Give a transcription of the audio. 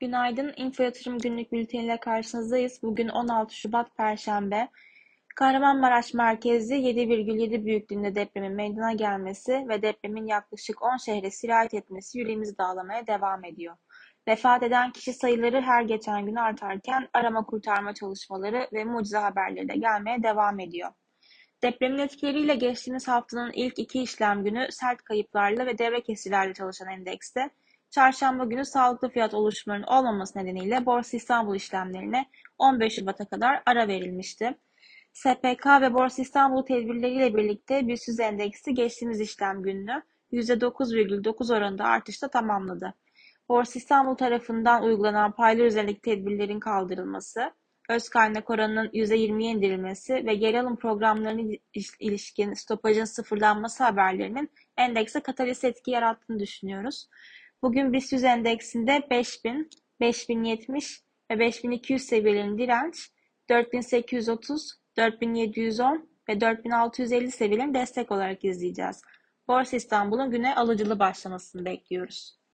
Günaydın, Info Yatırım Günlük Bülteni ile karşınızdayız. Bugün 16 Şubat Perşembe. Kahramanmaraş merkezli 7,7 büyüklüğünde depremin meydana gelmesi ve depremin yaklaşık 10 şehre sirayet etmesi yüreğimizi dağlamaya devam ediyor. Vefat eden kişi sayıları her geçen gün artarken arama kurtarma çalışmaları ve mucize haberleri de gelmeye devam ediyor. Depremin etkileriyle geçtiğimiz haftanın ilk iki işlem günü sert kayıplarla ve devre kesilerle çalışan endekste Çarşamba günü sağlıklı fiyat oluşumlarının olmaması nedeniyle Borsa İstanbul işlemlerine 15 Şubat'a kadar ara verilmişti. SPK ve Borsa İstanbul tedbirleriyle birlikte BIST endeksi geçtiğimiz işlem gününü %9,9 oranında artışla tamamladı. Borsa İstanbul tarafından uygulanan paylar üzerindeki tedbirlerin kaldırılması, öz kaynak oranının %20'ye indirilmesi ve geri alım programlarına ilişkin stopajın sıfırlanması haberlerinin endekse katalist etki yarattığını düşünüyoruz. Bugün BIST 100 endeksinde 5000, 5070 ve 5200 seviyelerin direnç, 4830, 4710 ve 4650 seviyelerin destek olarak izleyeceğiz. Borsa İstanbul'un güne alıcılı başlamasını bekliyoruz.